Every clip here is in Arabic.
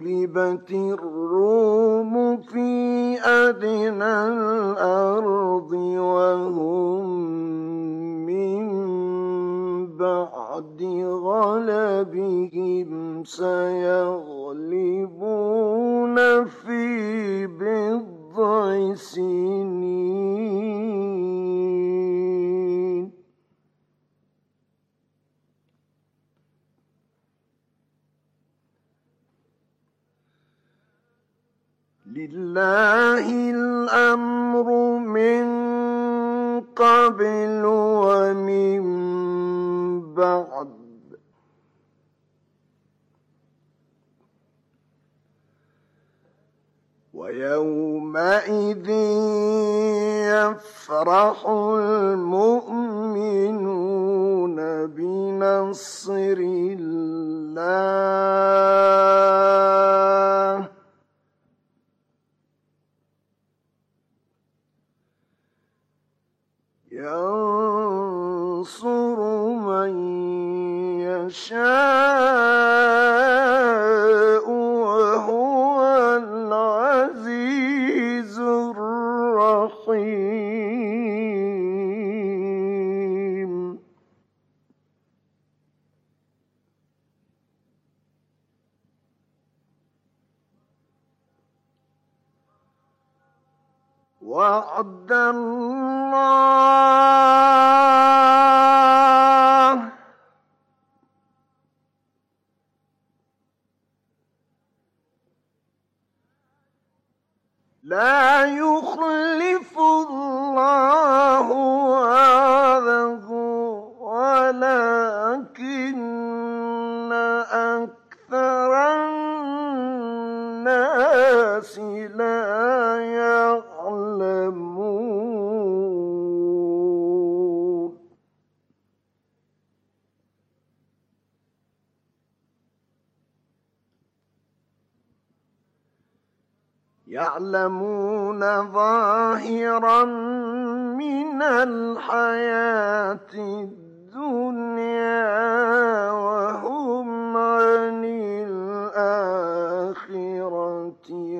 غلبت الروم في أدنى الأرض وهم بعد غلبهم سيغلبون في بضع سنين لله الأمر من قبل ومن بعد. ويومئذ يفرح المؤمنون بنصر الله. وعد الله. لا يخلف يعلمون ظاهرا من الحياة الدنيا وهم عن الآخرة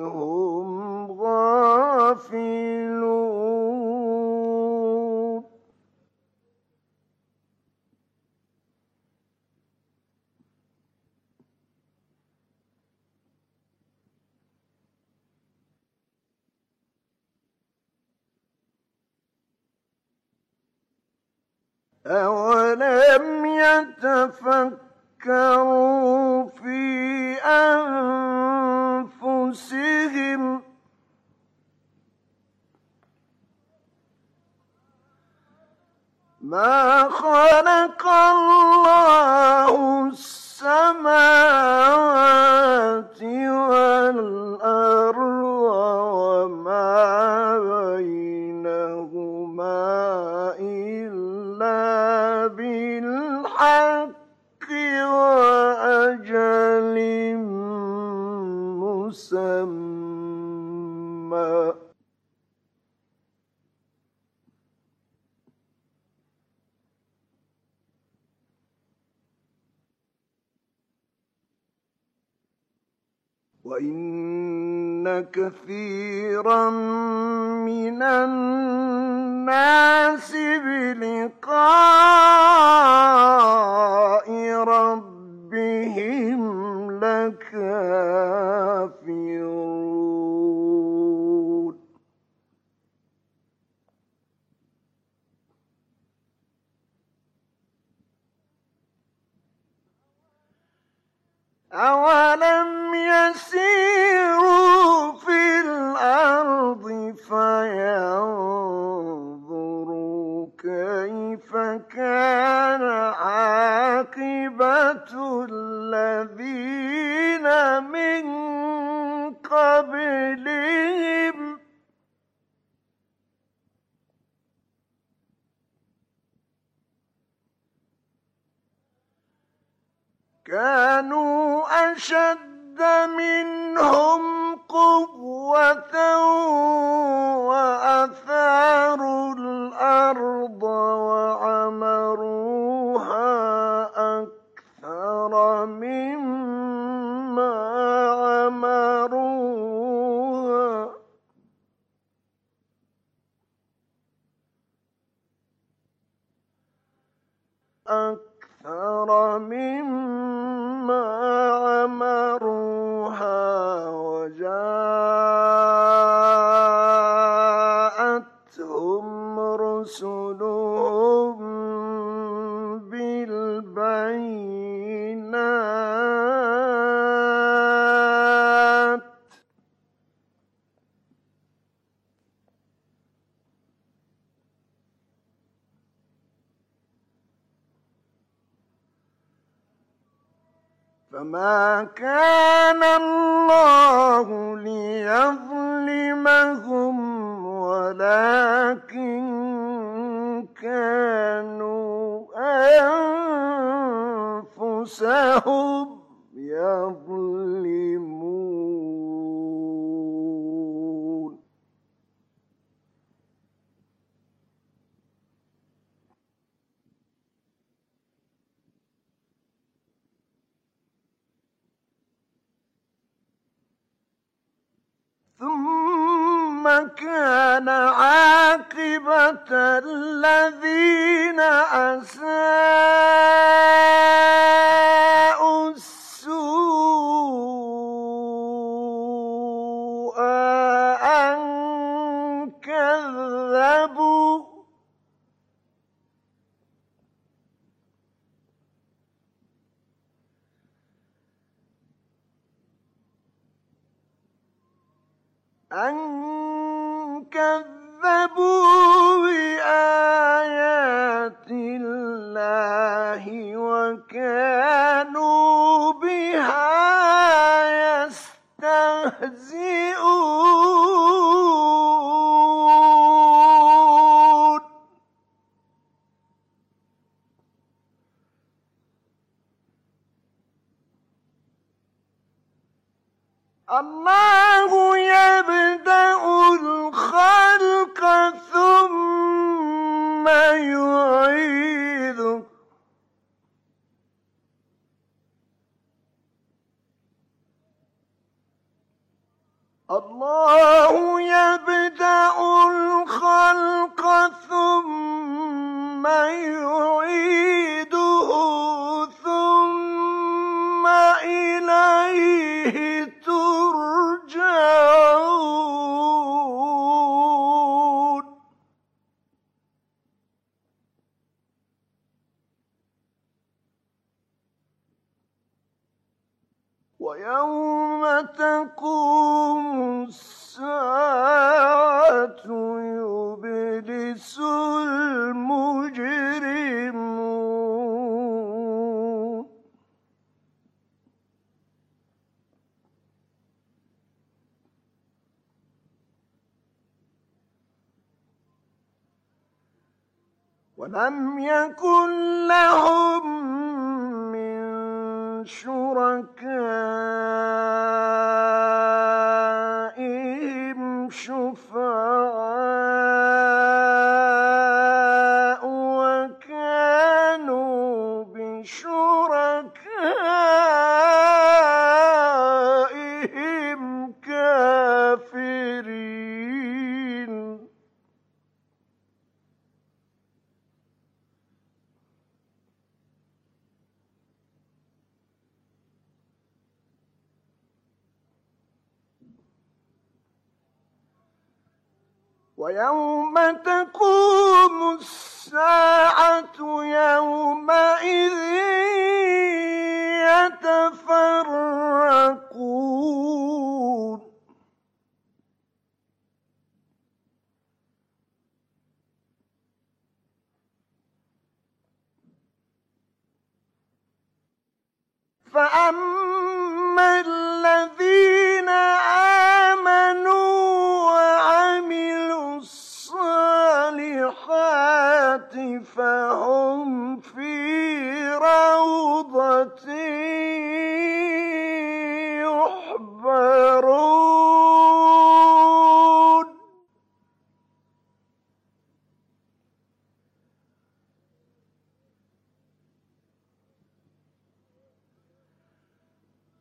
هم غافلون. أولم يتفكروا في أنفسهم ما خلق الله السماوات مسمى وإن كثيرا من الناس بلقاء ربهم لكافرون الذين من قبلهم. كانوا أشد منهم قوة وأثاروا الأرض وعمروها. فما كان الله ليظلمهم ولكن كانوا أنفسهم كان عاقبة الذين أساءوا السوء أن كذبوا. أن كذبوا بآيات الله وكانوا بها يستهزئون. الله يبدأ ولم يكن لهم من شركائهم ويوم تقوم الساعة يومئذ يتفرقون. فأما الذين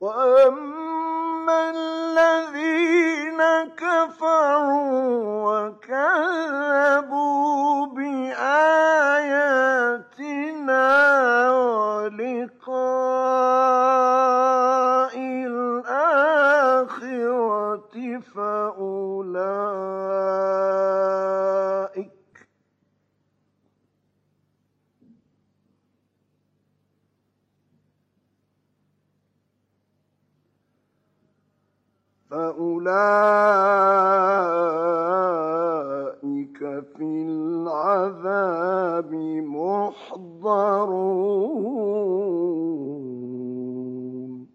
وأما الذين كفروا وكذبوا فأولئك في العذاب محضرون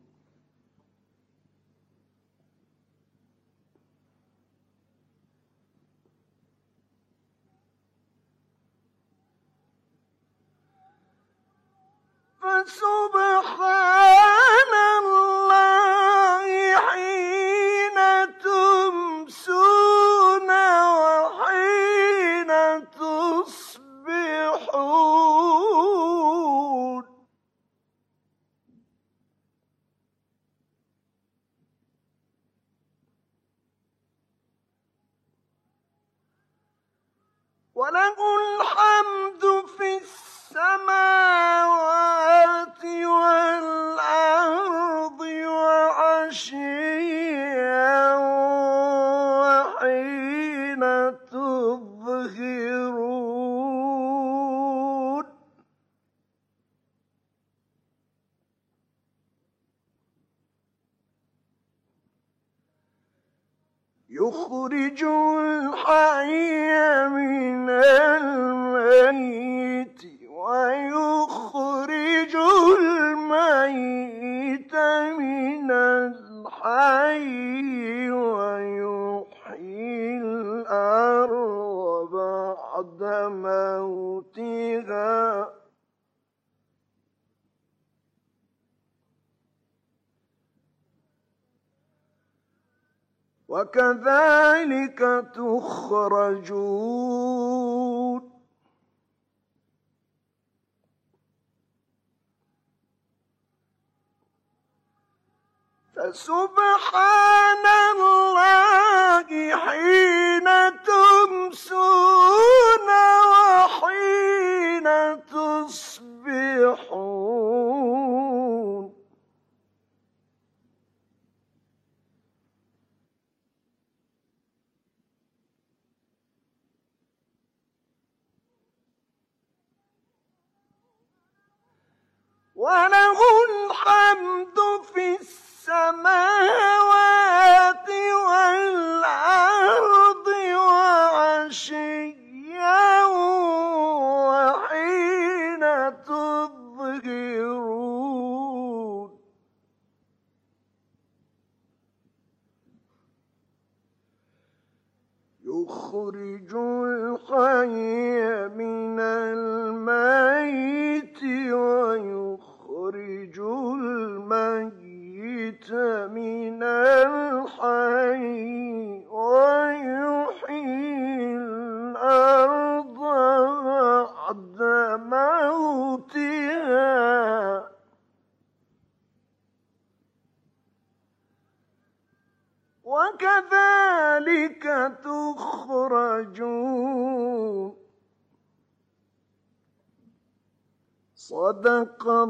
فسبحان يخرج الحي من الميت ويخرج الميت من الحي ويحيي الأرض بعد موتها وكذلك تخرجون. فسبحان وله الحمد صدق